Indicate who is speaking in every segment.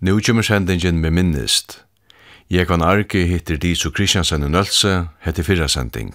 Speaker 1: Nu kommer sendingen med minnist. kan Arke hittir Disu Kristiansen og Nølse, heter fyrra sending.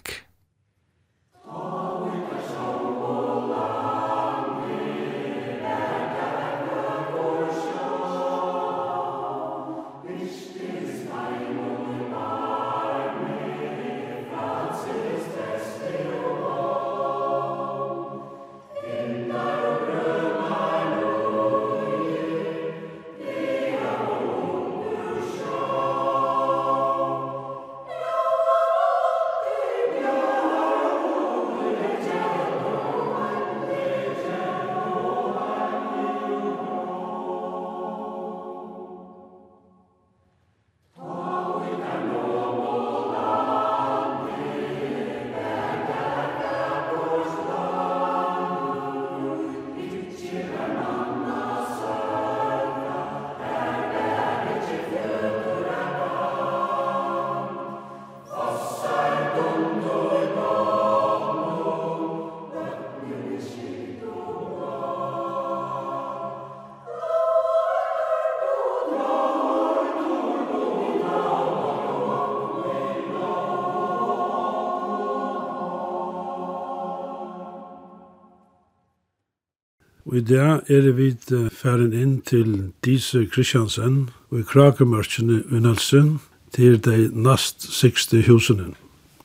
Speaker 2: Og i dag er vi færen inn til Dise Kristiansen og i Krakemørkene i Nelsen til de nast sikste husene.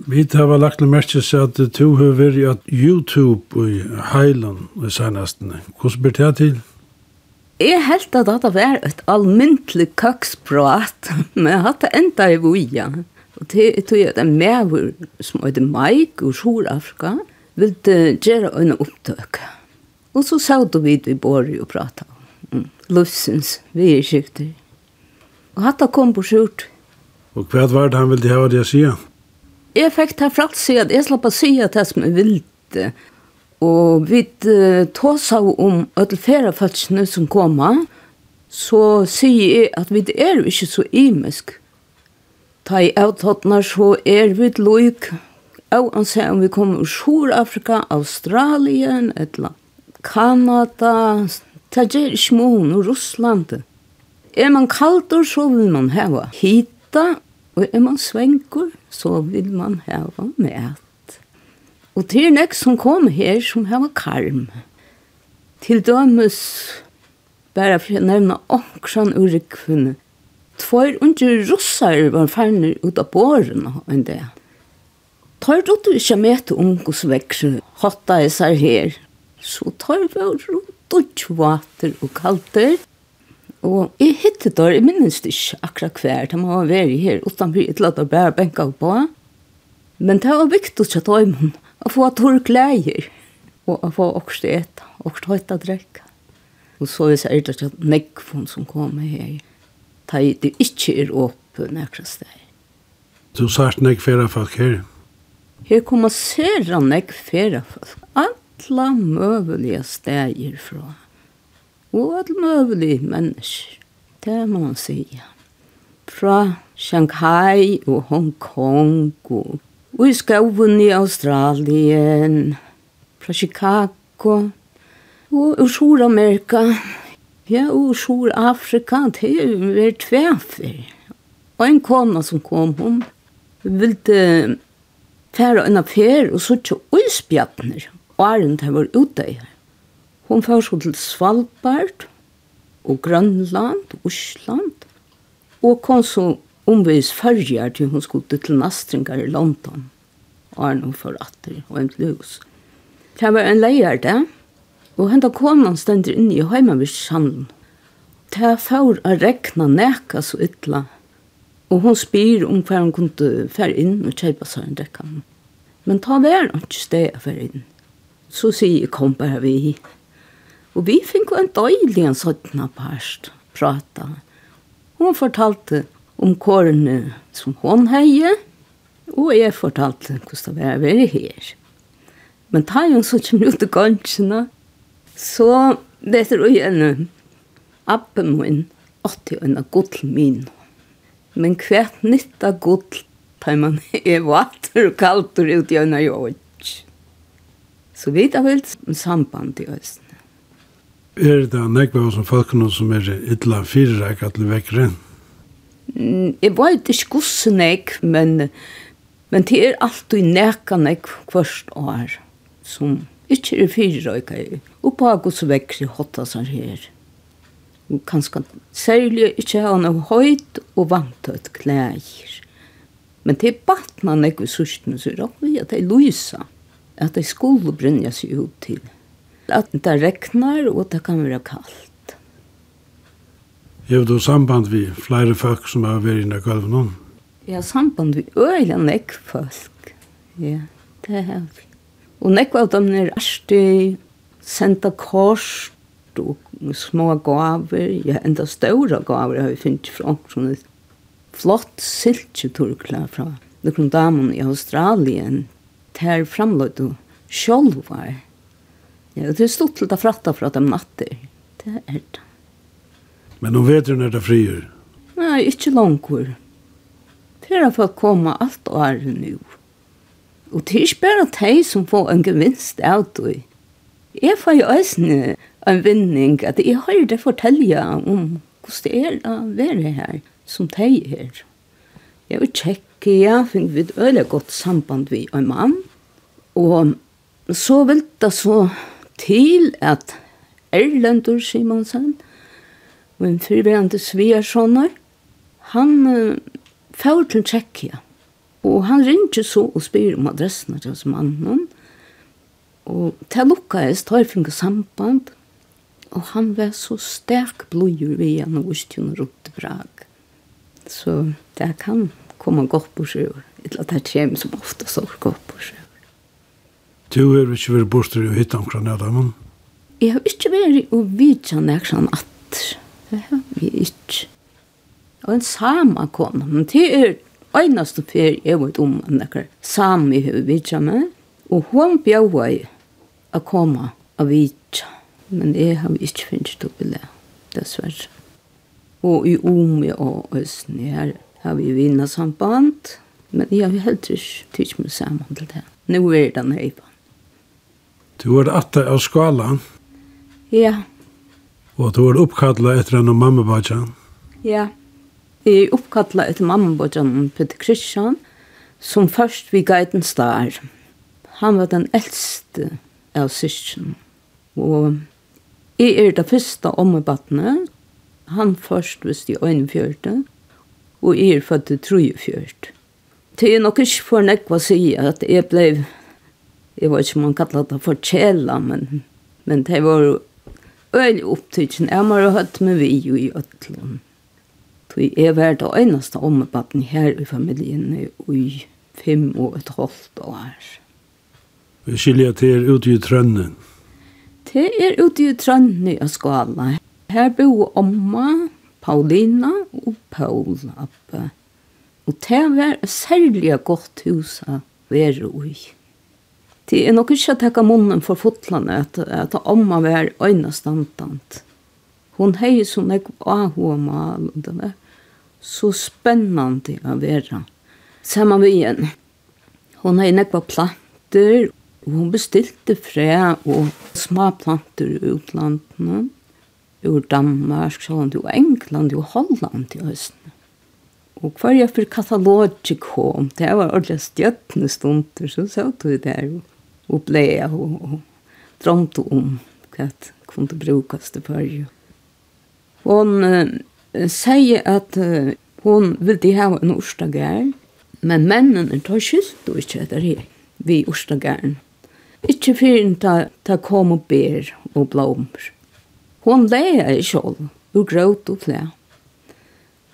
Speaker 2: Vi har lagt noe merke seg at du har vært at YouTube i Heiland i senestene. Hvordan blir det til?
Speaker 3: Jeg helt at det var et almyntlig køksprat, men jeg hadde enda i vuja. Og det er det med som heter Mike og Sjord-Afrika, vil det gjøre en opptøk. Ja Og så satt vi i bordet og pratet om mm. løsens virkskifter. Og hatt kom på skjort.
Speaker 2: Og hva var det han ville ha det å si?
Speaker 3: Jeg fikk ta frakt si at jeg slapp å si at det som jeg ville. Og vi tog seg om at flere følelsene som kom så sier jeg at vi er ikke så imisk. Ta i avtattene så er vi et loik, og han sier om vi kommer ur Sjur-Afrika, Australien, et eller annet Kanada, det er ikke mån, og Russland. Er man kaldur, så vil man heva hita, og er man svenkur, så vil man heva mæt. Og til nek som kom her, som heva karm. Til dømes, bare for å nevne omkran urikfunne, Tvær unger russar var farnir ut av båren enn det. Tar du ikke med til ungus vekse, hotta isar her, Så tar vi rundt og tjoater og kalter. Og jeg hittet der, jeg minnes det ikke akkurat hver, de har vært her utenfor et eller annet bare benka på. Men det var viktig å ta imen, å få torr klæger, og å få okst et, okst å drekke. Og så er det ikke at nekvån som kommer her, ta i det ikke er oppe nekra steg.
Speaker 2: Du sagt nekv færa folk her?
Speaker 3: Her kommer sere nekv færa folk. Alt alla möjliga stäger från. Och alla möjliga människor. Det må man säga. Fra Shanghai och Hongkong och, och i skoven i Australien. Fra Chicago og i Sur-Amerika, Ja, ur Sydafrika. Det är tvärfer. Og en kona som kom, hun ville fære en affær og så ikke uisbjattner åren det var ute i her. Hun får så til Svalbard og Grønland, Osland, og kom så omvis førjer til hun skulle til Nastringar i London. Åren hun får atter og en hus. Det var en leier det, og henne konan stender inne i heimavirkshandelen. Det får å rekna neka så ytla, og hun spyr om hva hun kunne fære inn og kjøpe seg en rekka. Men ta vær ikke sted å fære inn så sier jeg kom bare vi. Og vi fikk en døylig en sånn parst prata. Hun fortalte om kårene som hun heie, og jeg fortalte hvordan det var å her. Men ta jo så kommer ut til gansjene, så det vet du en appen min, 80 og en godl min. Men hvert nytt av godl, tar man er vater og kalter ut i gjennom jord. Så vi har vel samband i Østen.
Speaker 2: Er det nekva som folkene som er ytla fyrreik at det vekker
Speaker 3: enn? Jeg vet ikke hvordan jeg, men, men det er alltid nekka nek hvert år som ikke er fyrreik. Og på hos vekkere hotta som her. Kanskje særlig ikke ha noe høyt og vant vantøyt klær. Men det er batna nek vi sørstene, så er det at det er lysa. Mm at det skulle brynja seg ut til. At det regnar og det kan være kaldt.
Speaker 2: Jeg har samband vi flere folk som har vært inne i gulvene.
Speaker 3: Jeg har samband vi øyla nekk folk. Ja, det har vi. Og nekk av dem er arsti, senda kors, og små gaver, ja, enda større gaver har vi finnet fra sånn flott siltjeturkla fra noen damen i Australien her framløyde sjolvar. Ja, det er stort til å fratta for at de natter. Det er det.
Speaker 2: Men hun vet jo når det frier?
Speaker 3: Nei, ikke langkur. Fyrir for å komme alt året nu. Og det er ikke bare de som får en gevinst av det. Jeg får jo også en vinning at jeg har det fortelle om hvordan det er å være her som de er. Jeg vil tjekke, jeg finner vi et øyelig godt samband med en mann Og så vil det så til at Erlendur Simonsen, min fyrverande svigersonner, han uh, fær til Tjekkia. Og han ringer så og spyr om adressen til hans mannen. Og til lukka er størfing og samband. Og han var så sterk blodjur ved han og ustjun rundt i Prag. Så det kan komme godt på sjø. Eller det kommer som ofte så godt på sjø.
Speaker 2: Du er ikke vært borster i hittan kran av dem?
Speaker 3: Jeg har ikke vært og vidtja nærkjan at. Det har vi ikke. Og en sama kona, men det er einaste fyr jeg vet om en nekker sami har vidtja med. Og hun bjaua bjøy a koma a vidtja. Men jeg har ikke finnst opp i det, dessverre. Og i Omi og Østen her har vi vinnet samband. Men jeg har heller ikke tykt meg sammen til det. Nå er det nøypa.
Speaker 2: Du var atta av skala.
Speaker 3: Ja.
Speaker 2: Og du var oppkallet etter mamma bajan?
Speaker 3: Ja. Jeg er oppkallet etter mammabadjan Peter Christian, som først vi gaiten star. Han var den eldste av syskjen. Og jeg er det første ommebattene. Han først hvis de øynefjørte, og jeg er født til trojefjørt. Det er nok ikke for nekva å si at jeg ble jeg vet ikke om man kallar det for kjela, men, men det var øyelig opptidsen. Jeg må ha hatt med vi jo i Øtland. Så jeg var det eneste ombatten her i familien i fem og et halvt år.
Speaker 2: Vi skiljer til er ute i Trønnen.
Speaker 3: Det er ute i Trønnen i Skala. Her bor Omma, Paulina og Paul oppe. Og det var et særlig godt hus å være i. Det er nok ikke å takke munnen for fotlene at, at omma var øynestandant. Hun hei som jeg var mal, og det var så spennende å være. Sammen vi igjen. Hun heier nekva planter, og hun bestilte fræ og små planter i utlandene. Ur Danmark, Sjøland, og England og Holland i høsten. Og hver jeg for katalogi kom, det var ordentlig stjøttende stunder, så så du det der. Og oppleve og, og drømte om hva kunne brukes til førje. Hon uh, sier at uh, hon ville ha en orstagær, men mennene tar skyld og ikke etter her vi orstagæren. Ikke fyren ta, ta kom og ber og blommer. Hon leia i sjål, og gråt og klæ.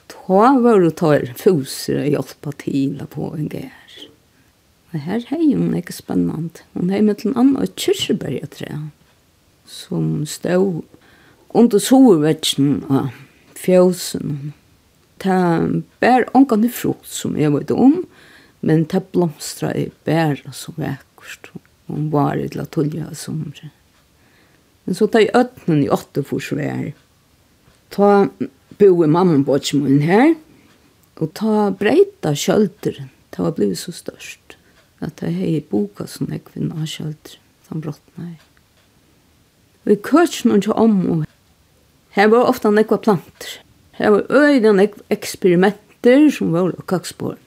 Speaker 3: Ta var og tar fuser og hjelpa til på en gær. Og her hei hun ikke spennende. Hun hei med en annen og kyrkjebergetre som stod under sovevetsen og fjøsen. Det bær ångan i frukt som jeg vet om, men det blomstra i bær så vekkert. Hun var i la tulja somre. Men så tar jeg øtnen i åtte for forsvær. Ta bo i mamma på min her, og ta breita kjølteren. Det var blivit så størst at jeg hei boka som jeg kvinna har kjølt, som brottene er. Vi kørts noen til om, og her var ofta nekva planter. Her var øyne nekva eksperimenter som var og kakspåren.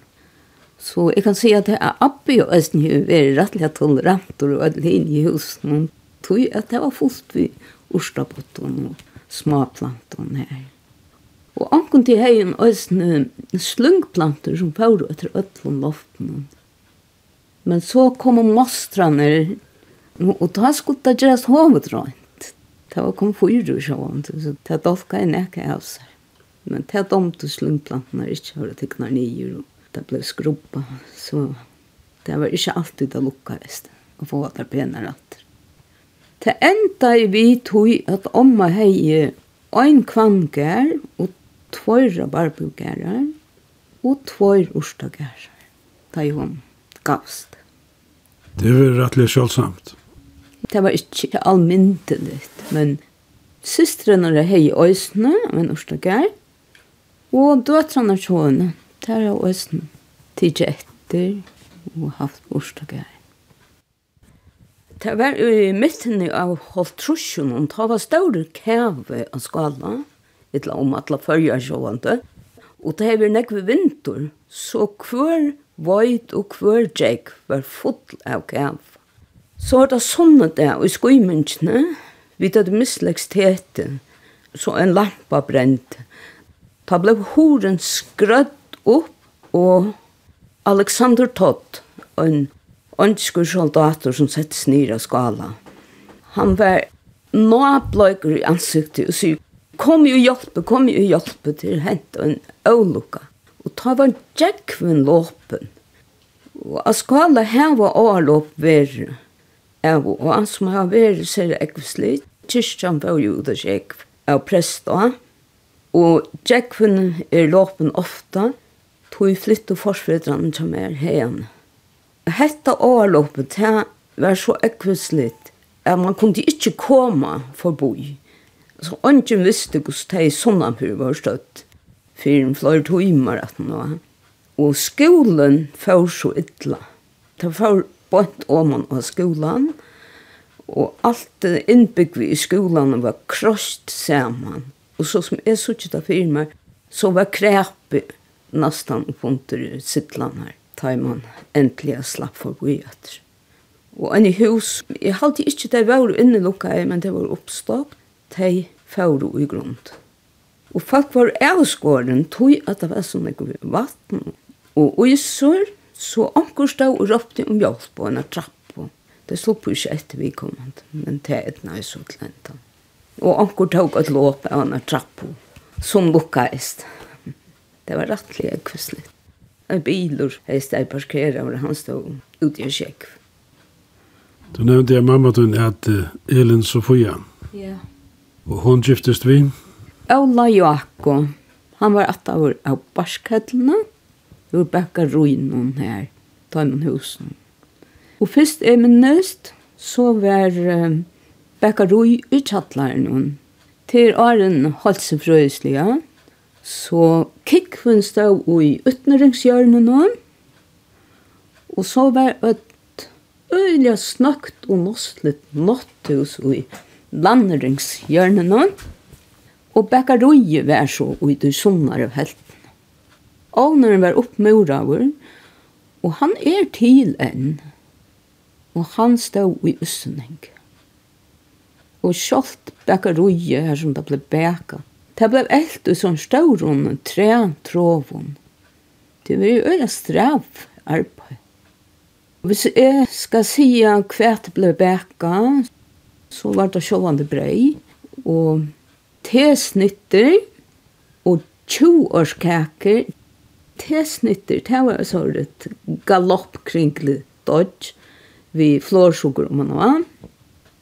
Speaker 3: Så jeg kan si at det er oppi og Østen jo er rettelig tolerant og alle inn i husen. Og Tog at det var fullt vi orstabotten og småplanten her. Og anken til heien Østen slungplanter som fører etter ødelen loften. Men så kom mostrarna och då skulle det göras hovet. Det var kom fyra och så så det dolka en äka av sig. Men det domte slungplantorna inte har det ticknar nio och det blev skrubba. Så det var inte alltid det lukka resten och få att bena ratter. Det enda i vi tog att omma hei en kvankar och två rabarbugarar og två orsdagar. Det i hon gavst.
Speaker 2: Det var rettelig sjølsamt.
Speaker 3: Det var ikke allmyndeligt, men systrene er hei øysene, men orstager, og døtrene er sjående, der er øysene, tidlig etter, og haft orstager. Det var i midten av Holtrusjon, og det var større kæve av skala, etla om atla førja sjående, og det var nekve vinter, så hver Void og kvørgjegg var full av gav. Så var det sånne det, og i skoimensene, vi hadde misleggs tete, så en lampa brent. Da ble horen skrøtt opp, og Alexander Todd, en ønskur soldater som settes nir av skala. Han var nåbløyker i ansiktet og sier, kom jo hjelpe, kom jo hjelpe til hent og en øvlukka og ta var djekven låpen. Og a skala heva ålåp verre. Ja, og han som har vært ser ekvislig, kyrkjan var jo det sjekv av presta, og djekven er låpen ofta, tog flytt og forsvedran som er heim. Hetta ålåpet, det var så ekvislig, at man kunne ikke komme forbi. Så ungen visste hvordan det er var støtt fyrir en flore timer at nå. Og skolen får så ytla. Det får bort om man av skolan, og alt innbyggvi i skolan var krost saman. Og så som jeg så ikke fyrir meg, så var krepi nastan i sittlan her, ta man endelig slapp forbi etter. Og en i hus, jeg halte ikke det var inne lukka men det var oppstopp, de færo i grunden. Og folk var avskåren, tog at det var sånn ikke vatten. Og isor, så omkring stod og råpte om hjelp på en trapp. Det slå på ikke etter vi kom, men det er et nøys og tlenta. Og omkring tog et låp av en trapp, som lukkaist. Det var rettelig ekvistlig. En biler, er steg parkeret, og han stod ute i kjekk.
Speaker 2: Du nevnte jeg mamma du at Elin Sofia.
Speaker 3: Ja. Yeah.
Speaker 2: Og hun giftest vi? Ja.
Speaker 3: Ola Joakko, han var at av av barskhettlene, ur bakka ruinen her, tøymen husen. Og først er min så var uh, bakka rui uthattlaren Til åren halsefrøyslige, så kikven stod i utnøringshjørnet nå, og så var et øyelig snakt og nostlet nåtthus i landringshjørnet nå, og bäckaroi var så ut i sonar av helten. Ovnaren var oppmuraver, og han er til enn, og han stod i usning. Og sjalt bäckaroi her som det ble bäka, det ble eld i sånn stauron, tre tråvon. Det var jo øyla strav arbeid. Hvis jeg skal si hva det ble bäka, så var det sjåvande brei, og tesnitter og tjoårskaker. Tesnitter, det var så et galoppkringlig dodge vi flårsukker om man var.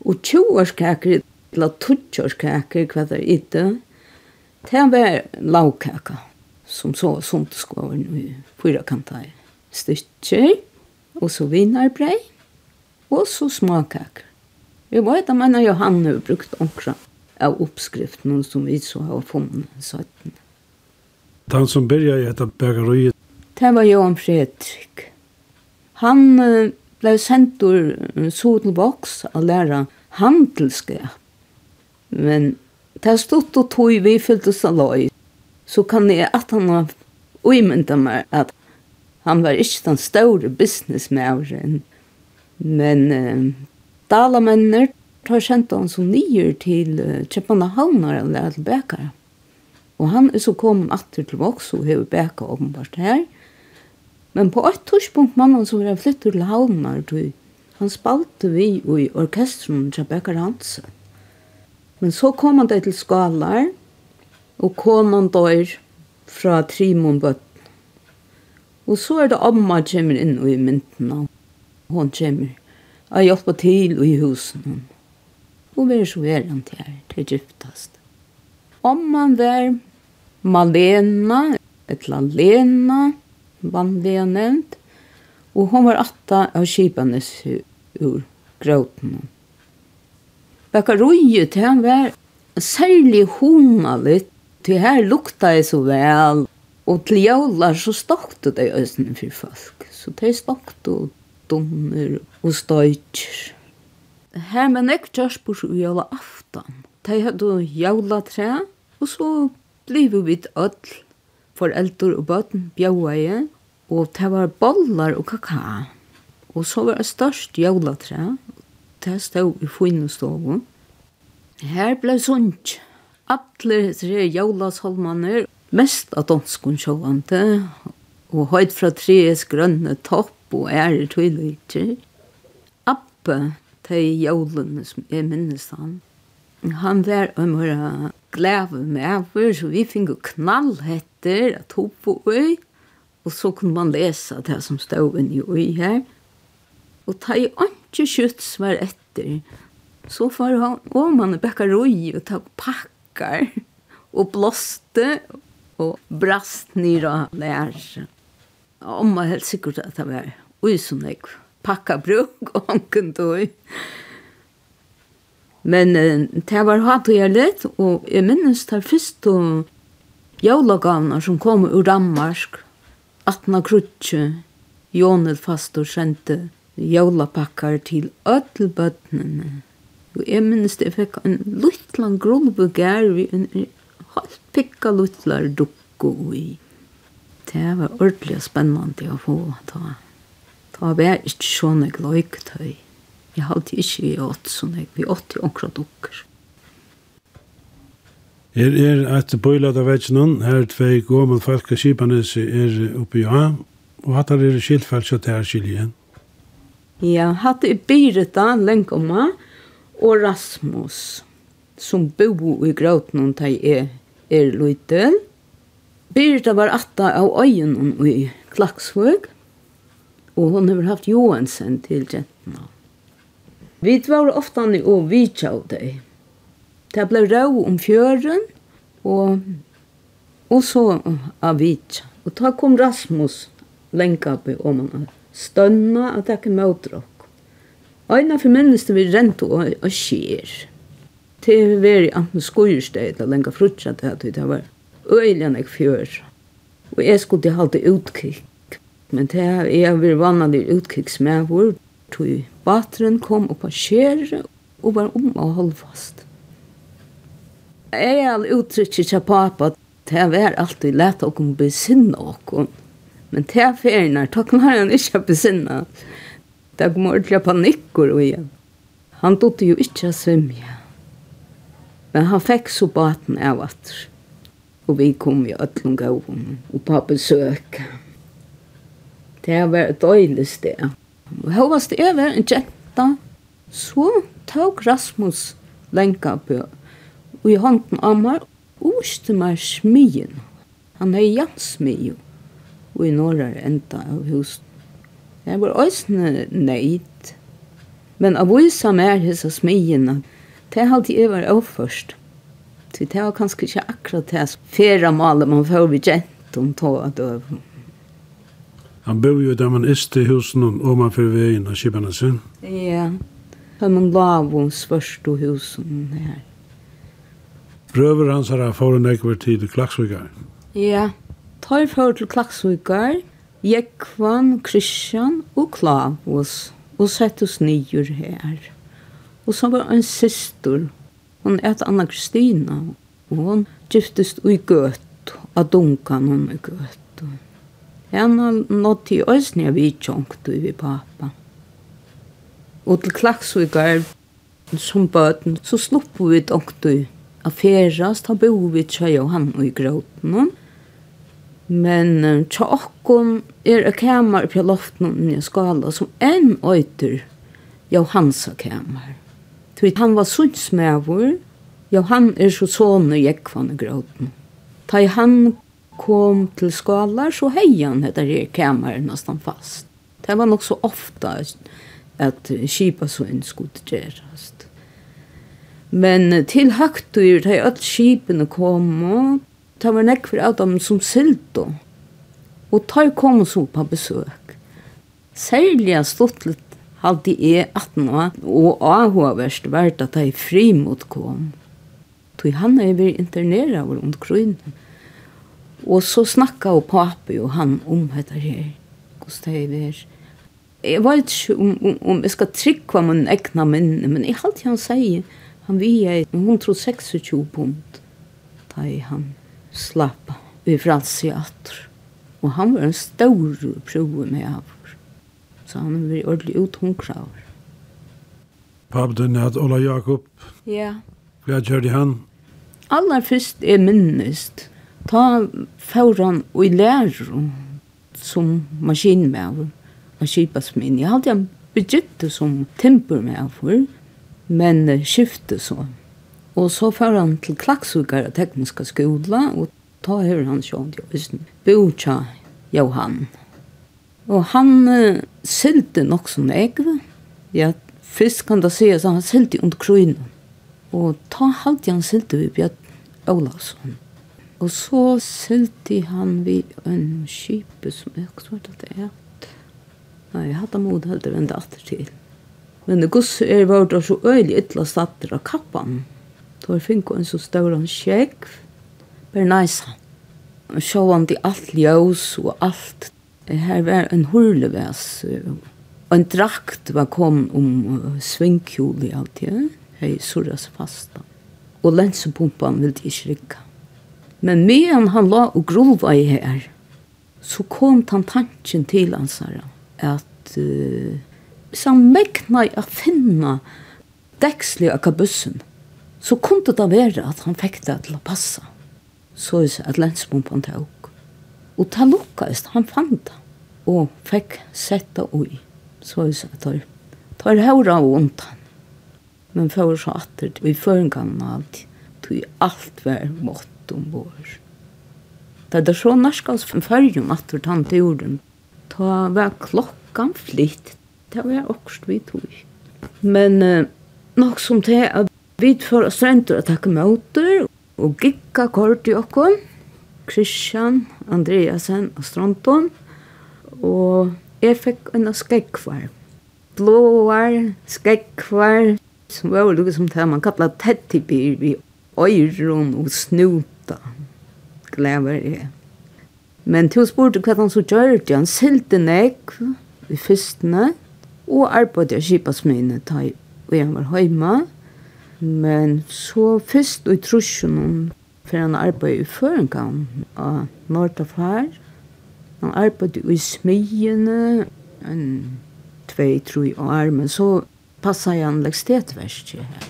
Speaker 3: Og tjoårskaker, eller tjoårskaker, hva det er ikke, det var lavkaker som så sunt skåren i fyra kantar stykker, og så vinarbrei, og så småkaker. Vi vet at man og Johanne har brukt omkring av uppskriften som vi så har funnit sådan.
Speaker 2: Den som började i detta bägare
Speaker 3: Det var Johan Fredrik. Han uh, blev sendt ur uh, Sodelbox att lära handelskap. Men det har stått och tog vi fyllt oss av loj. Så kan jag att han har uimynda mig att han var inte den store businessmären. Men uh, dalamänner tar kjent han så nyer til uh, Kjøpenhavnar eller til Bekara. Og han er så kommet atter til Voks og har Bekara åpenbart her. Men på et torspunkt mannen som var flyttet til Havnar, han spalte vi i orkestren til Bekara Hansen. Men så kom han til Skalar, og konan dør fra Trimonbøtten. Og så er det Amma kommer inn i myndene. Hon kommer. Jeg hjelper til i husen og vi er så veldig til her, til gyptast. Om man var Malena, etla Lena, vanliga nevnt, og hon var atta av kipanes ur gråten. Bakkaroiet, han var særlig honalit, til her lukta jeg så vel, og til jævlar så stokte det øsne for folk, så det stokte og dummer og støytjer. Her med nek kjørs på sju jævla aftan. De hadde jævla tre, og så blivu vi for eldur og bøten bjauaie, og det var bollar og kaka. Og så var det størst jævla tre, det stod i finnestovu. Her ble sunt. Atler tre jævlasholmaner, mest av danskun sjåvante, og høyt fra trees grønne topp og ære tøyligtjer. Appe, de jólun som jeg minnes han. Han var en mora glæve med over, så vi finner knall etter at hun på øy, og så kunne man lese det som stod inn i øy her. Og ta i ikke skjøts var etter, så får han om han bekka røy og ta pakkar og blåste og brast nira lær. Om man helt sikkert at det var ui som jeg var pakka bruk og onken tog. Men uh, det var hatt og litt, og jeg minnes det først og jævlagavner som kom ur Danmark, 18 krutje, Jonel Fastor sendte jólapakkar til ødelbøttene. Og jeg minnes det, jeg fikk en luttlan grunnbegær vi en halvt pikka luttlar dukko i. Det var ordentlig spennende å få ta. Da var ikke sånn jeg løyket høy. Jeg hadde ikke vi åtte sånn jeg. Vi åtte omkra dukker.
Speaker 2: Her er et bøylet av vetsnen. Her er tvei gommel falka skipanes er oppe i ha. Og hatt er skilfalt så til her skiljen.
Speaker 3: Ja, hatt er Birita, Lenkomma og Rasmus som bo i gråten og de er, er løytel. Birita var atta av øyen i Klaksvøk og hon har haft Johansen til gentna. Vi var ofta og vi tjau deg. Det ble rau om fjøren, og, og så av vi Og da kom Rasmus lenka på om han stønna at det ikke møter okk. Eina for minneste vi rent og, og skjer. Til vi var i anten skojursteget og lenka frutsa til at det var øyelig enn fjør. Og jeg skulle halte utkikk Men det er jeg vil vanlig utkikksmæver, tog bateren kom opp av skjere og var om å holde fast. Jeg er uttrykket til pappa, det var alltid lett å kunne besinne oss. Men det er ferien takk når han ikke besinne. Det kom ordentlig panikker og igjen. Han dotte jo ikke å svimme. Men han fikk så baten av at. Og vi kom i ødlunga og på besøk. Det var et døylig sted. Og her var det over en jenta, så tok Rasmus lenka på og i hånden av meg, og uste meg smien. Han er jansmio, og i norrar enda av huset. Jeg var også neid, men av vise mer hese smiene, det halte jeg vært av først. Så det var kanskje ikke akkurat det færa maler man får vi gentum tog av døven.
Speaker 2: Han bor jo der man är i husen och man för veien av Kibanesen.
Speaker 3: Ja, han man lav og svörst og husen her.
Speaker 2: Brøver hans har fått en ekver tid i Klaksvikar.
Speaker 3: Ja, tar for til Klaksvikar, Jekvan, Kristian og Klavos og sett oss nyer her. Og så var en syster, hon äter Anna Kristina. og hon giftest ui gøtt, av dunkan hon i gøtt. Han har nått i også av vi tjongt vi pappa. Og til klaksvigar, som bøten, så slupp vi tjongt i affæras, da bo vi tja Johan og i gråten. Men tja okkom er a kamar på loften i skala som en øyter Johansa kamar. Tui han var sunnsmævur, Johan er så sånne jekvan i gråten. Ta i han kom til skalar så hejan hette det kameran nesten fast. Det var nok så ofta at skipa så en skotgärast. Men til högt och gjort at kipene kom og det var näck for att de som Og Och tar kom så på besök. stått litt halde jeg 18 år, og avhåverst vært at jeg frimot kom. Tog han er vi interneret rundt grunnen. Og så snakka og pappa og han om dette her. Hvordan det er det Jeg vet ikke om, om, om jeg skal trykva min egna minne, men jeg halte han sier, han vi er 126 pund, da er han slapp i fransi atter. Og han var en stor prøve med av. Så han var ordentlig uthungra avur.
Speaker 2: Pappa, din er Ola Jakob.
Speaker 3: Ja.
Speaker 2: Hva gjør de han?
Speaker 3: Aller først er minnest Ta fauran og i lærer som maskinmæver, og skipasmin. Jeg hadde han begynte som timpermæver, men skiftet så. Og så fær han til Klaksvikare tekniska skola, og ta her han sjån til Østen, Bukja Johan. Og han uh, sylte nok som egve. Ja, først kan det sies at han sylte under krøyne. Og ta halte han sylte vi Bjørn Olavsson. Og så sylte han vi en kjipe som jeg ikke at det er. Nei, jeg hadde mod helt å vende atter til. Men det gus er vært så øylig ytla statter av kappan. Da er finko en så større en kjekv, bare næsa. Sjåan til alt ljøs og alt. Her var en hurlevæs. Og en drakt var kom om svingkjol i alt, ja. Hei surras fasta. Og lensepumpan ville ikke rikka. Men medan han la og grova i her, så kom han tanken til hans her, at uh, hvis han mekna i å finne dekslig av kabussen, så kom det da være at han fikk det til å passe. Så er det at lensbomben tog. Og ta lukkast, han fant det, og fikk sette ui. Så er det at han tar høyre av undan. Men for så atter, vi fører han alt, tog alt vær mått hatt ombord. Da det så norskast fra fyrjum at du tant i jorden, ta var klokkan flitt, det var også vi tog. Men eh, nok som til at vi for oss renter å takke møter, og gikka kort i okkom, Christian, Andreasen og Stronton, og jeg fikk en skekkvar. Blåar, skekkvar, som var jo som det man kallet tettibyr i øyron og snup glaver er. Men til å spurte hva han så gjør det, han silte nek i fyrstene, og arbeidde jeg kjipas mine av kipasmine og jeg var hjemme. Men så fyrst og i trusjonen, for han arbeidde i føringen av Nordafær, Han arbeidde i smyene, en tvei, tru år, men så passet han lekstettverst her.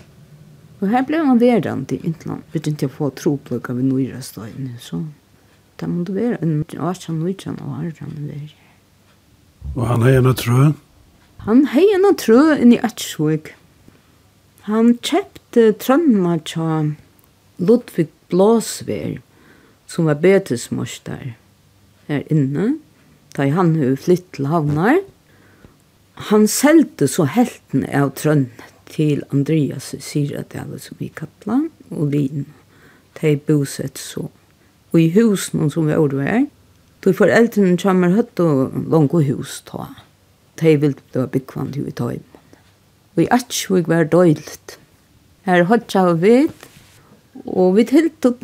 Speaker 3: Og her ble han verande i Intland. Vi begynte å få troplugga ved nøyra støyene, så det måtte være en 18-19 og Arran der.
Speaker 2: Og han hei enn trø?
Speaker 3: Han hei enn trø inn i Atsvig. Han kjøpte trønna tja Ludvig Blåsver, som var betesmorstar her inne, da han hu flytt til havnar. Han selte så helten av trønnet til Andreas Syradale som vi kallar, og Lin. De bosett så. Og i husen som vi gjorde her, då foreldrene kommer høtt og langt hus ta. De ville bli byggvand i tøymen. Og i Atsjøk var døylet. Her høtt jeg vidt, og vi tilt og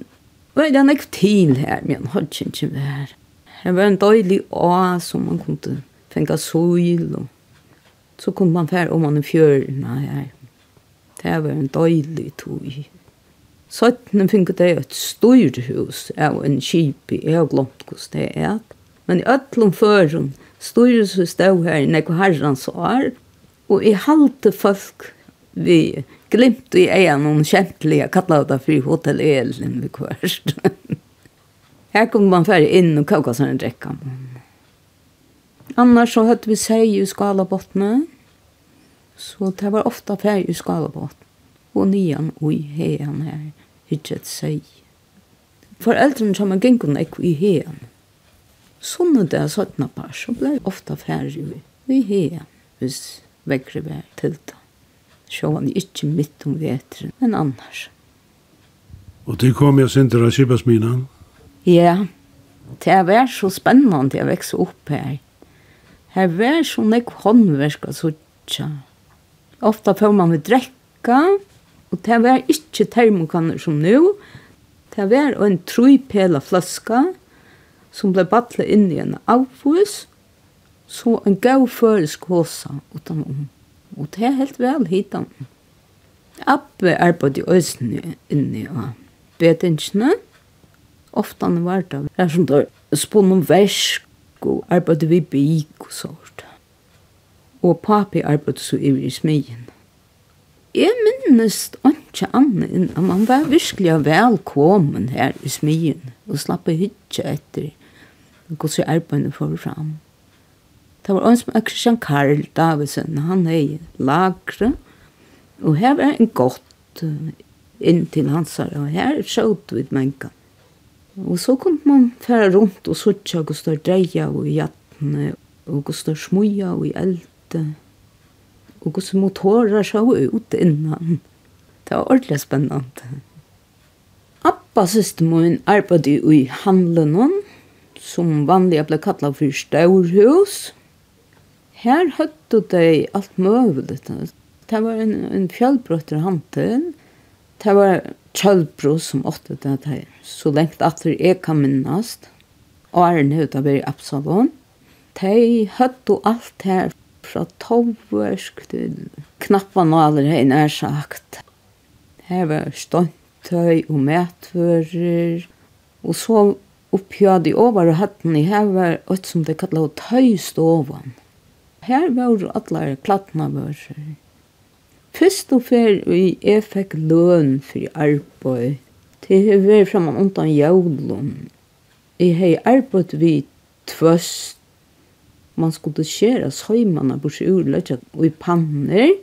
Speaker 3: var det nekv til her, men høtt ikke ikke vær. Det var en døylig å som man kunne fengt sol og så kunne man fære om man i fjørene her. Det var en døylig tog. Søttene finner det et styrhus av en kip. Jeg har glemt hvordan det er. Men i øtlom føren, styrhuset stod her i nekva herrens år, og i halte folk vi glimt i egen og kjentlige kallet det for hotell Elin vi kvørst. her kom man færre inn og kåkast en drekka. Annars så høyde vi seg i skalabottene, Så det var ofta färg i skalabåt. Og nian og i hean her, hittet seg. Foreldrene som er gengen ekk i hean. er det er par, så blei ofta færg i hean, hvis vekkere var vekkri vær tilta. Sjåan ikkje mitt om vetren, men annars.
Speaker 2: Og det kom jeg sin sindra Kibasmina?
Speaker 3: Ja, det var så spennende å vekse opp her. Her var så nek håndverk og sånn Ofta får man við drekka, og det var ikkje termokanner som nu. Det var en trupela flaska som ble battlet inn i en avfus, så en gau føresk håsa utanom. Og det er helt vel hitan. Abbe arbeidde i øsene inni av betingsene. Ofta han var det, det er som da spån om versk og arbeidde vi bik og så og papi arbeidde så i smien. Jeg minnes ikke annet enn at man var virkelig velkommen her i smien og slapp å hytte etter hvordan arbeidene får fram. Det var en som er Christian Karl Davidsen, han er i lagre, og her var en godt inn til hans her, og her skjøt vi menka. Og så kom man færa rundt og suttja og stør dreia og i jattene og stør smuja og i eld ute. Og hvordan motorer så ut innan. Det var ordentlig spennende. Appa søster min arbeidde i handelen, som vanlig ble kallet for Staurhus. Her høtte de alt mulig. Det var en, en fjellbrøtter handel. Det var kjølbro som åtte det her. Så lengt etter jeg kan minnast. Og er nødt til å være i Absalon. De høtte alt her fra tovversk til knappanaler hei nær sagt. Her var ståndtøy og medfører, og så opphjad i over og hatten i her var et som det kallet tøystovan. Her var alle klattene våre. Først og fer vi jeg fikk løn for arbeid. til jeg var fremme undan jævlen. Jeg har arbeidt vi tvøst man skulle skjere søymene på seg og i panner,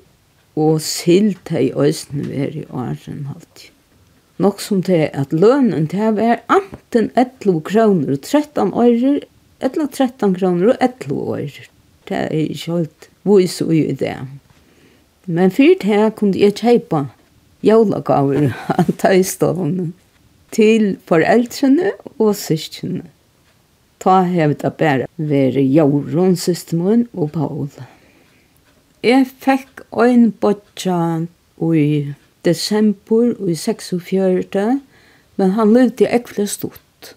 Speaker 3: og silt i øsene ver i åren halvt. Nok som til at lønnen til var anten 11 kroner og 13 ører, eller 13 kroner og 11 ører. Det er ikke helt vis og i det. Men fyrt her kunne jeg kjøpe jólagaver av tøystovene til foreldrene og syskjene. Ta hevet det bare være Jorun, systemoren, og Paul. Jeg fikk en botja i desember i 46, men han levde ekvile stort.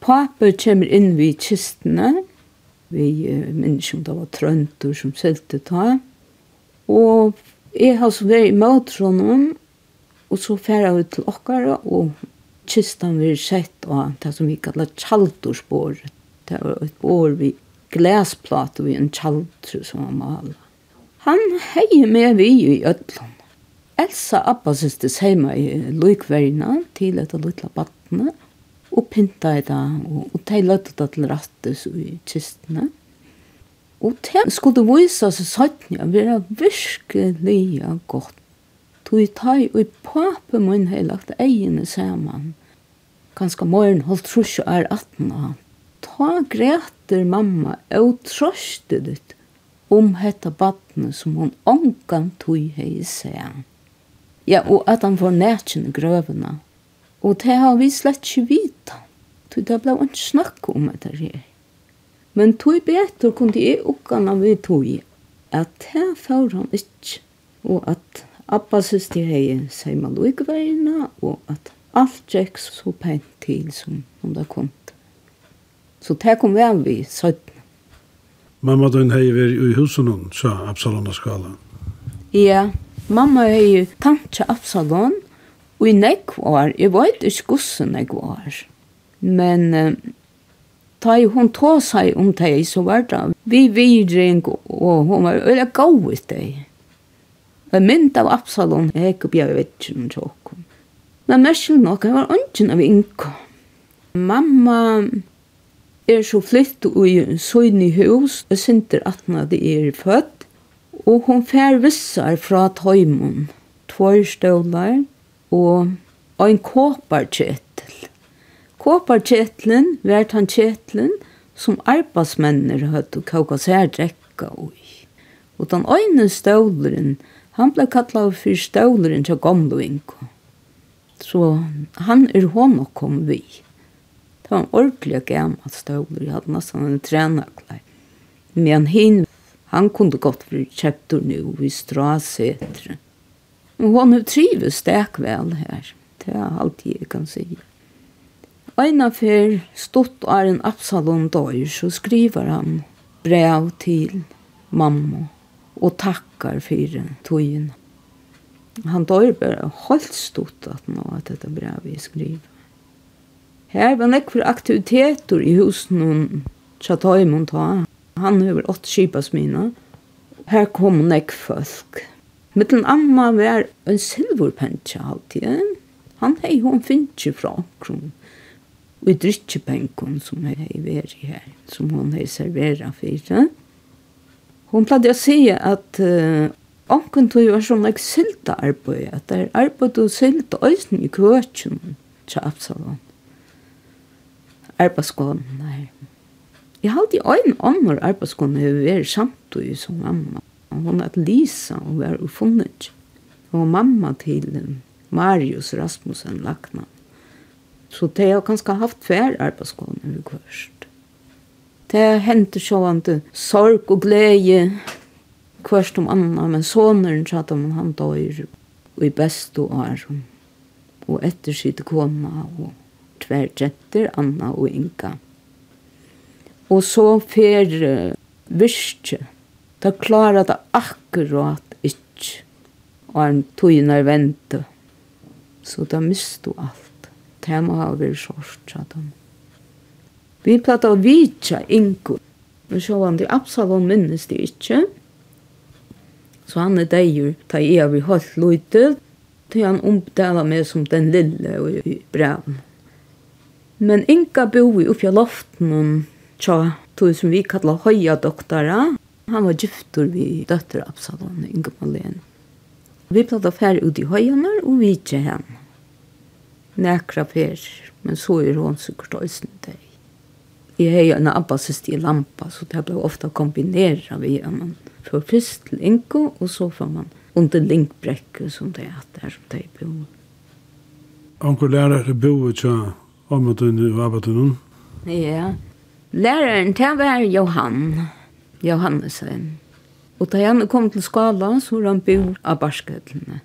Speaker 3: Pappa kommer inn vid kistene, vi minns om det var trøntur som selte ta, og jeg har så vært i møtrånum, og så færa vi til okkara, og kistan vi sett av det som vi kallar tjaldorspår. Det var et bår vi glasplate vi en tjaldru som var mala. Han hei med vi i ödlom. Elsa Abba systes heima i lukverina til etter lutla battene og pynta i det og, og de løtte det til rattes i kistene. Og det skulle vise seg sånn at vi er virkelig godt tog tøy og i pape mun hei lagt egene saman. Ganska morgen holdt trusje er 18 av. Ta greter mamma og trøste ditt om hetta badne som hon ångan tog hei seg. Ja, og at han får nætjen i grøvene. Og det har vi slett ikke vita. Så det ble ikke snakk om etter her. Men tog betur kunne jeg oppgana vi tog at det får han ikke. Og at Abba syster hei seima lukveina, og at alt gikk så pent til som om det kom. Så det kom vel vi, søtten.
Speaker 2: Mamma din hei veri i husen hon, sa Absalona skala.
Speaker 3: Ja, mamma hei tantja Absalon, og i nek var, jeg vet ikke gussen jeg var. Men ta i hon tå seg om det, så var det vi vidring, og hun var øyla gau i det. Men mynd av Absalom hekk og bjør ikke noen tjåkom. Men merskjel nok, jeg var ønsken av Inko. Mamma er så flytt i søgn i hus, og synder at hun er født, og hun fær vissar fra tøymon, tvær støvlar og ein kåparkjettel. Kåparkjettelen var den kjettelen som arbeidsmennene hadde kåka seg drekka ui. Og den øyne støvleren var Han ble kallet for støvleren til gamle Ingo. Så han er hånd og kom vi. Det var en ordentlig gammel støvler. Jeg hadde nesten en trenerklær. Men hin, han kunde gått for kjøpter nå i Strasetre. Og hun har trivet stek vel her. Det er alt jeg kan si. Eina fyr stått er en Absalon døyr, så skriver han brev til mamma og takkar fyrir tøyen. Han dør bare holdt stort at nå at dette brevet er skrivet. Her var nek for aktiviteter i husen hun tjatøymon ta. Han har åtte kipas mina. Her kom nek folk. Mittlen amma var en silverpentja alltid. Han hei hon finnje fra kron. Og i drikkjepenken som hei veri her, som hon hei servera fyrir. Hon pladde å si at uh, onken tog var sånn like sylta arbeid, at det er arbeid og sylta øysen i kvøtjen til Absalon. Arbeidskålen, der. Jeg halte i øyn ånder arbeidskålen jeg var samtidig som mamma. Hun at Lisa, og var ufunnet. Og mamma til Marius Rasmussen Lakna. Så det har kanskje haft fær arbeidskålen i kvøtjen. Det henter sjåvande sorg og glede kvørst om annan, men soneren satt om han døyr og i best og er. Og etter sitt kona og tver jetter, Anna og Inga. Og så fer uh, virkje. Da klarer det akkurat ikke. Og han tøyner vente. Så da mister alt. Det må ha vært sort, sa han. Vi platt av vitja Ingo. Men så var det Absalom minnes det ikke. Så han er deir, ta jeg har i holdt løyte, til han omtaler meg som den lille og i breven. Men Inga boi oppi av loften tja, tog som vi kallar høya doktara. Han var giftor vi døtter Absalom, Inga Malene. Vi platta fær ut i høyene og vitja henne. Nekra fer, men så er hon sikkert òsne deg. Jeg har en abbasist i lampa, så det ble ofte kombinera vi at man får først til og så får man under linkbrekke som det er der som det er bo.
Speaker 2: Anker lærere bo ikke Amatun og Amatun?
Speaker 3: Ja, læreren til var Johan, Johannesen. Og da han kom til skala, så var han bo av barskøtlene.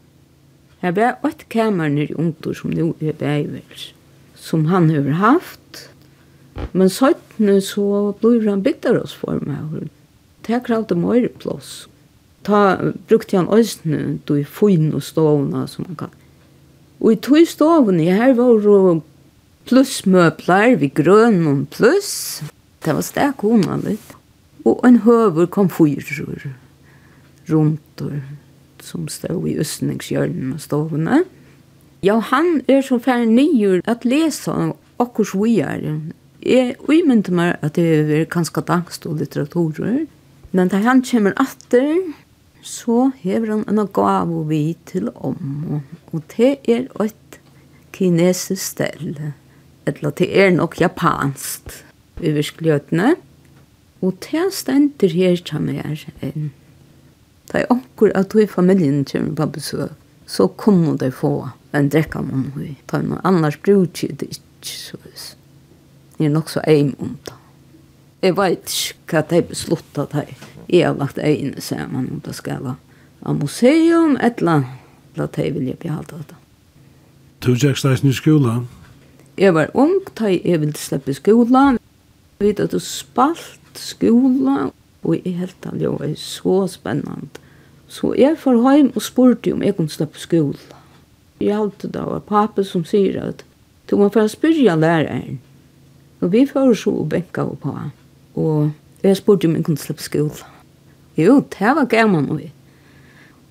Speaker 3: Her var et kamer nere i ungdom som nå er beivel, som han har haft, Men søttene så blir han bygder oss for meg. Det er krav til mer plass. Da brukte han øyne, du i fyn og stovene, som man kan. Og i tog stovene, her var det plussmøbler, vi grøn og pluss. Det var stek hona litt. Og en høver kom fyrer rundt og som stod i østningshjørnen og stovene. Ja, han er så færre nyer at lese okkurs vujar Jeg umynte meg at det er ganske dangst og litteraturer, men da han kommer atter, så hever han en gav vi til om. Og det er et kinesisk stel, eller det er nok japanskt, i virkeligheten, Og det stender her til meg enn. Da er akkur at hun familien kommer på besøk, så kommer de få en drekka man hun. Da er noe annars bruker det ikke, så Jeg er nok så eim om det. Jeg vet ikke hva de besluttet her. Jeg har lagt øynene sammen om det skal være av museum, et eller annet. La de vilje behalte det.
Speaker 2: Du gikk deg i skolen?
Speaker 3: Jeg var ung, da jeg ville slippe skolen. Jeg vet at du spalt skolen, og jeg helt av det var så spennende. Så jeg får hjem og spurte om jeg kunne slippe skolen. Jeg halte det var pappa som sier at du må få spørre læreren Og vi får så og benka på. Og jeg spurte om jeg kunne slippe skole. Jo, det var gammel og.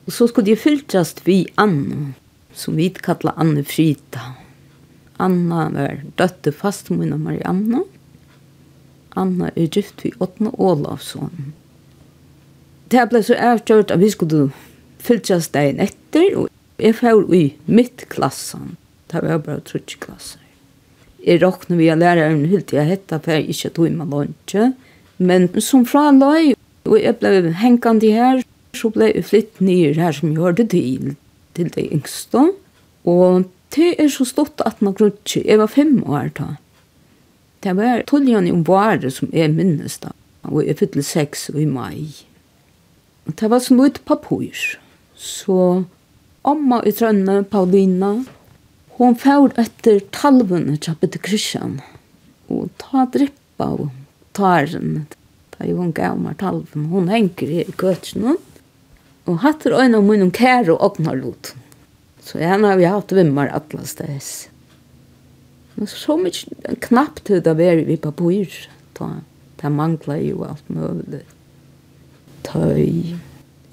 Speaker 3: Og så skulle jeg fylltast vi Anna, som vi kallar Anne Frita. Anna var døtte fast med Marianne. Anna er gift vi Åtne Ålafsson. Det ble så avgjort at vi skulle fylltast deg etter, og jeg får i mitt klassen. Det var bare trutsk klasser. Jeg råkner vi av læreren helt til jeg hette for ikke tog meg lunsje. Men som fra løy, og jeg ble hengende her, så ble jeg flytt nye her som jeg hørte til, til det yngste. Og det er så stått at man grunner Jeg var fem år da. Det var tolvjene om vare som jeg minnes da. Og jeg fylte seks i mai. Og det var sånn litt papur. Så Amma i Trønne, Paulina, Hon fær etter talvene til Bitte Kristian. Og ta drippa og taren. Da hun gav meg talven. Hon henger i køtjen. Og hatt er øyne av munnen kære og åpner lot. Så henne har vi hatt vimmer atlas des. Men så mye knappt høyde av er vi papur. Da, da mangla jo alt mulig. Tøy.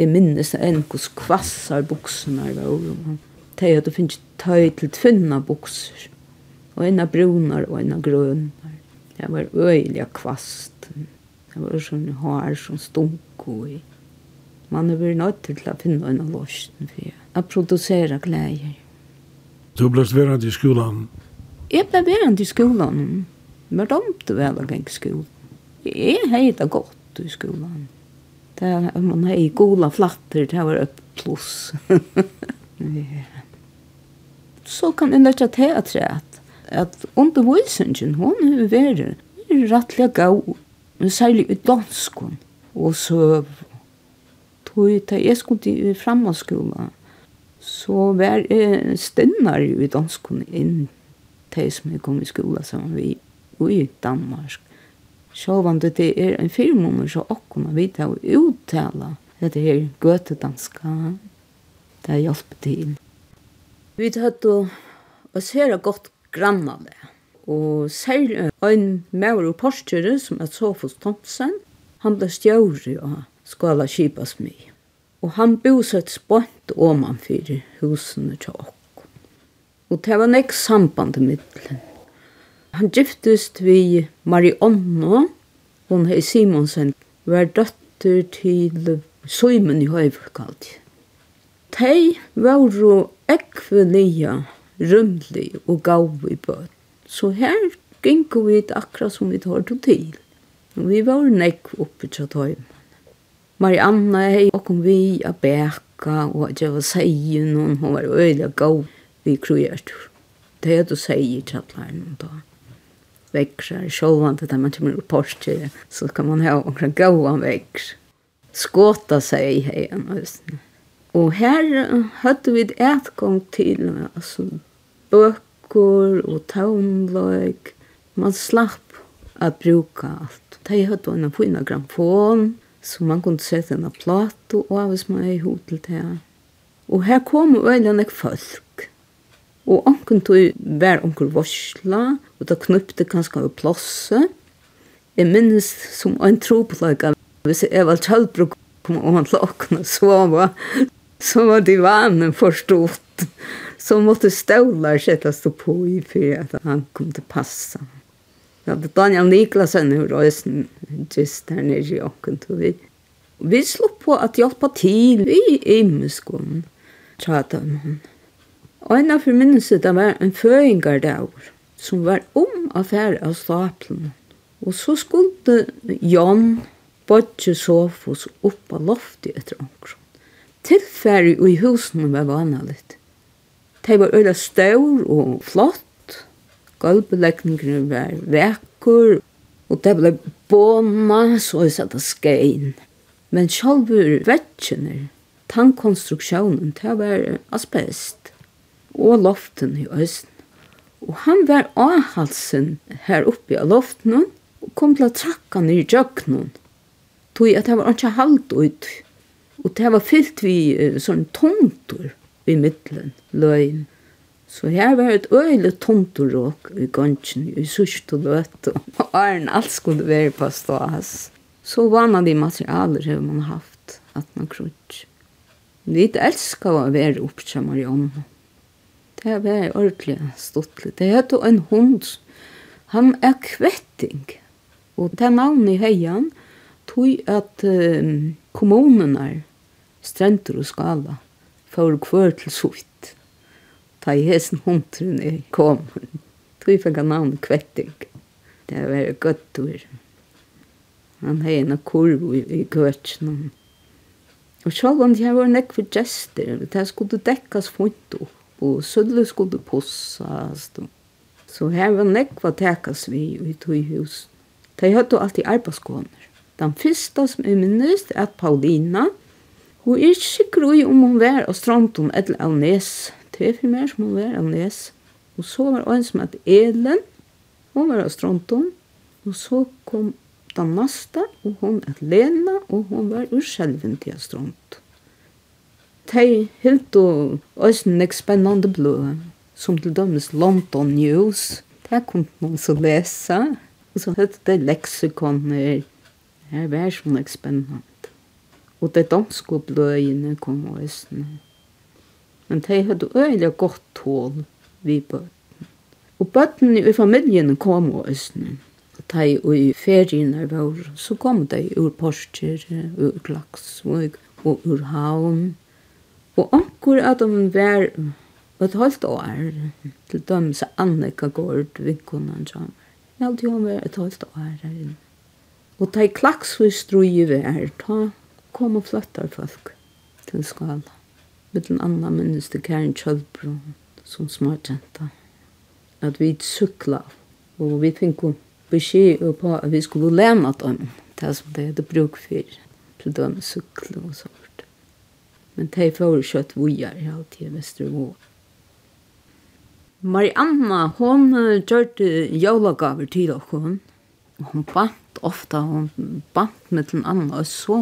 Speaker 3: Jeg minnes en hos kvassar buksene var de hadde finnet tøy til tvinna bukser, og en av brunar og en av grønner. Det var øyelig kvast. Det var sånn hår som stunk og i. Man har vært nødt til å finne en av låsen for å produsere klæger.
Speaker 2: Du ble værende i skolan?
Speaker 3: Jeg ble værende i skolan. Men de ble vel å gå skolan. Jeg har det godt i skolan. Det, er, man har i gode flatter, det var et pluss. ja så kan en leggja til at rett at undervisningen hun er vært rettelig gav, men særlig i danskon og så tog jeg til jeg skulle i fremmedskolen, så var jeg stønner i danskon inn til som jeg kom i skolen sammen vi i Danmark. Så var det det er en firmummer så akkurat vi tar å uttale dette her gøtedanska det hjelper til. Vi hadde og ser godt grannale. Og særlig en mer og porskjører som er Sofus Thomsen, han ble stjøret og skala kjipas mye. Og han bosett spånt han fyrir husene til okk. Og det var nek samband i middelen. Han giftist vi Marionna, hon hei Simonsen, var døtter til Søymen i Høyvkalt. Tei var ekvelia, rymlig og gav i bøt. Så her gikk vi akkurat som vi tar til. Vi var nekk oppe til tøymen. Marianna hei okkom vi a beka og at jeg var seien og hun var øyla gav vi krujert. Det er du seier tjattlæren og da. Veksar, sjåvan til det man kommer opp så kan man ha omkring gauan veks. Skåta seg hei han høstene. Og her hadde vi etgang til altså, bøker og taunløk. Man slapp å bruke alt. De hadde en fina gramfon, så man kunne sette en plato og hvis man er i hod til. Og her kom øyne folk. Og anken tog hver onker varsla, og da knuppte kanskje av plosset. Jeg minnes som en tropelaga, hvis jeg var tjallbruk, og han til åkne sova, så var divanen förstått. Så måste stolar sättas på i för att han kom till passa. Ja, det Daniel Niklasen hur då just där nere i åken tog vi. Vi slog på att hjälpa till i Imskon. Tjata man. Og en av forminnelse det var en føyingardagur som var om affære av staplen. Og så skulle Jan Bodje Sofos opp av loftet etter omkring. Tilfæri i husene var vanligt. De var øyla stor og flott. Gulbelegningene var vekkur, og det ble båna så jeg satt av skein. Men sjálfur vetsjener, tannkonstruksjonen, det var asbest, og loften i østen. Og han var avhalsen her oppe av loften, og kom til å trakka ned i jøkkenen, tog at det var ikke halvt ut. Og det var fyllt vi uh, sånn tomtur i middelen, løgn. Så her var et øyelig tomturråk i gansjen, i sørste løte. Og æren alt skulle være på stas. Så vannet de materialer har man haft, at man krutsk. Vi elskar å være oppe til Marianne. Det var ordentlig stortlig. Det heter en hund. Han er kvetting. Og det er navnet i heian, tog at um, kommunen er strendur og skala, for kvør til sutt. Ta i hesen hundren i komun. Tui fekka navn kvetting. Det var gøttur. Han hei en kurv i kvørtsnum. Og sjálf om det var nekk for gester, det skulle dekkas funnet opp, og sødle skulle possast. Så her var nekk for tekas vi i tui hus. De hadde alltid arbeidskåner. Den første som jeg minnes er at Paulina, Og jeg er ikke sikker i om hun var av stranden eller av nes. Det er for meg som hun var av nes. Og så var en som at Elen, hun var av stranden. Og så kom den neste, og hun at Lena, og hun var ur selven til av stranden. De helt og også nek spennende blå, som til dømes London News. Det kom noen som lesa. Og så hette det leksikoner. Det var så nek spennende. Og det danske bløyene kom også. Men de hadde øyelig godt tål vi bøtten. Og bøtten i familien kom og æsne. Og de i ferien er vår, så kom de ur porster, ur klaksvøg og ur havn. Og anker at de var et halvt år til dem så Annika Gård vinkonen som Jeg hadde jo vært et halvt år her inne. Og de klaksvøg strøy i vær, ta kom og flyttar folk til skala. Med den andre minnes til Karen Kjølbro som smartjenta. At vi sykla og vi fikk beskjed på at vi skulle lena dem det som det hadde bruk for til dem sykla og sånt. Men de får kjøtt vujar i alt i Vestervå. Marianna, hon gjørte jólagaver til hon. Hon bant ofta, hon bant med den andre, og så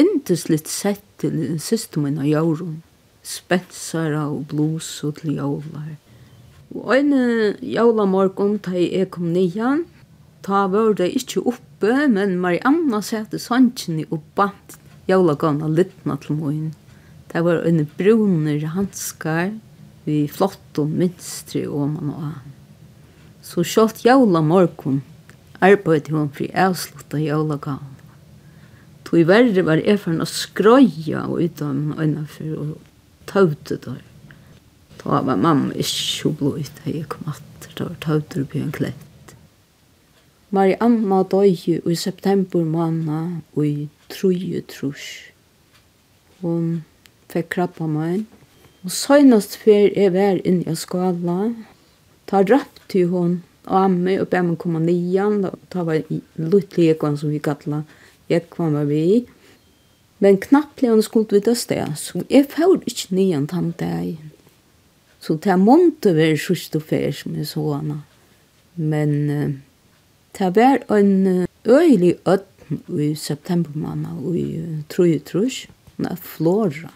Speaker 3: Indeslitt sett til siste min av jorden. Spensara og blus og til jævlar. Og en jævlamorgon da jeg kom nian, ta var det ikke oppe, men Marianna sette sannsynlig og bant jævlagana littna til moin. Det var en brunner hanskar, vi flott og minstri og man og an. Så sjått jævla morgon arbeid hun fri avslutta jævlagana. Tog verre var jeg for å skrøya og utom øynenfor og tøvde der. Da var mamma ikke så blod da jeg kom at det var tøvde på en klett. Marianna døy i september måned og i troje trus. Hun fikk krabba meg. Og søgnast før jeg var inne i skala. Ta rapp til hun og amme og bæmmen komme nian. da var litt luttlegan som vi kallar jeg kom med vi. Men knappt han skulle vite sted, så jeg får ikke nyan tann deg. Så det er månte vi sørste fer som jeg så henne. Men uh, det var en øyelig øtten i september måned, og i uh, trøy trøy, når flora.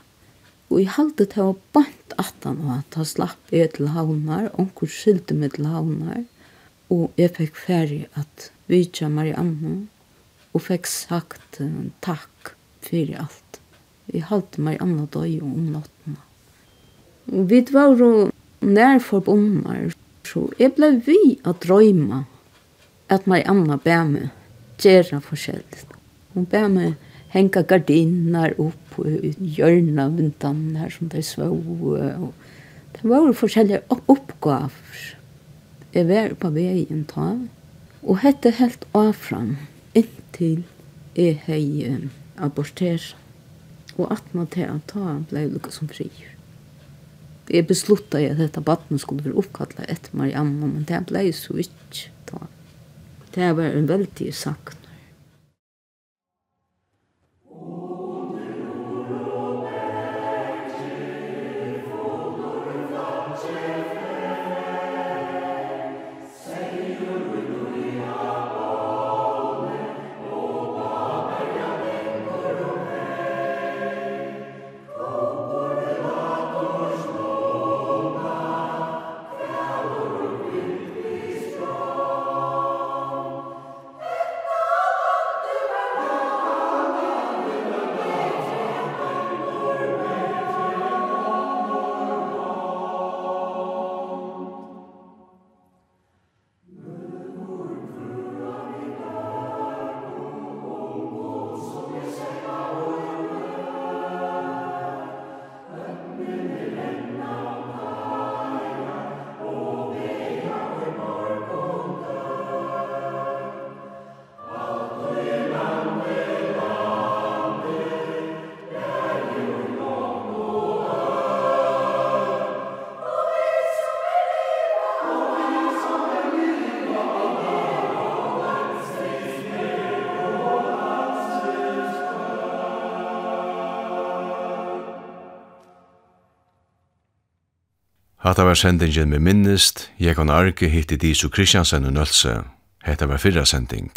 Speaker 3: Og jeg halte det var bant at han var, ta slapp jeg til havnar, onkur skyldte meg til havnar, og jeg fikk ferie at vi ikke Marianne, og fikk sagt takk fyrir alt. Vi halte meg anna døy om nattene. Vi var jo nær forbundnar, så jeg ble vi å drøyma at meg anna bæ meg gjerne forskjellig. Hun bæ meg henga gardiner opp i hjørnet av vintene her som de svå. Det var jo forskjellige oppgaver. Jeg var på veien ta, og hette helt avfram inntil jeg hei aborter og at man til å ta ble lukket som fri. jeg besluttet at dette baden skulle være oppkattet etter Marianne men det ble så ikke ta det var en veldig sagt
Speaker 1: Hatta var sendingen med minnist, Jekon Arke hitti Disu Kristiansen og Nølse. Hetta var fyrra sending.